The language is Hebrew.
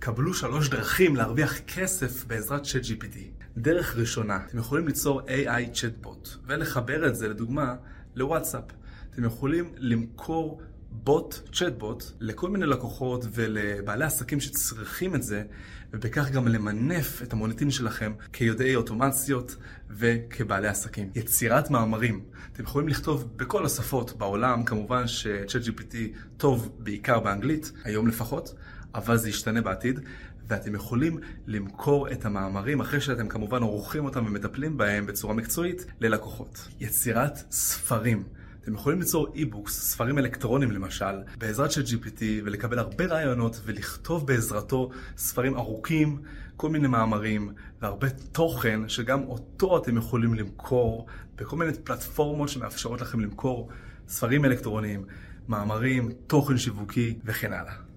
קבלו שלוש דרכים להרוויח כסף בעזרת ChatGPT. דרך ראשונה, אתם יכולים ליצור AI צ'טבוט ולחבר את זה לדוגמה לוואטסאפ. אתם יכולים למכור בוט, צ'טבוט, לכל מיני לקוחות ולבעלי עסקים שצריכים את זה, ובכך גם למנף את המוניטין שלכם כיודעי אוטומציות וכבעלי עסקים. יצירת מאמרים. אתם יכולים לכתוב בכל השפות בעולם, כמובן ש-ChatGPT טוב בעיקר באנגלית, היום לפחות, אבל זה ישתנה בעתיד. ואתם יכולים למכור את המאמרים אחרי שאתם כמובן עורכים אותם ומטפלים בהם בצורה מקצועית ללקוחות. יצירת ספרים. אתם יכולים ליצור אי-בוקס, ספרים אלקטרונים למשל, בעזרת של GPT ולקבל הרבה רעיונות ולכתוב בעזרתו ספרים ארוכים, כל מיני מאמרים והרבה תוכן שגם אותו אתם יכולים למכור בכל מיני פלטפורמות שמאפשרות לכם למכור ספרים אלקטרוניים, מאמרים, תוכן שיווקי וכן הלאה.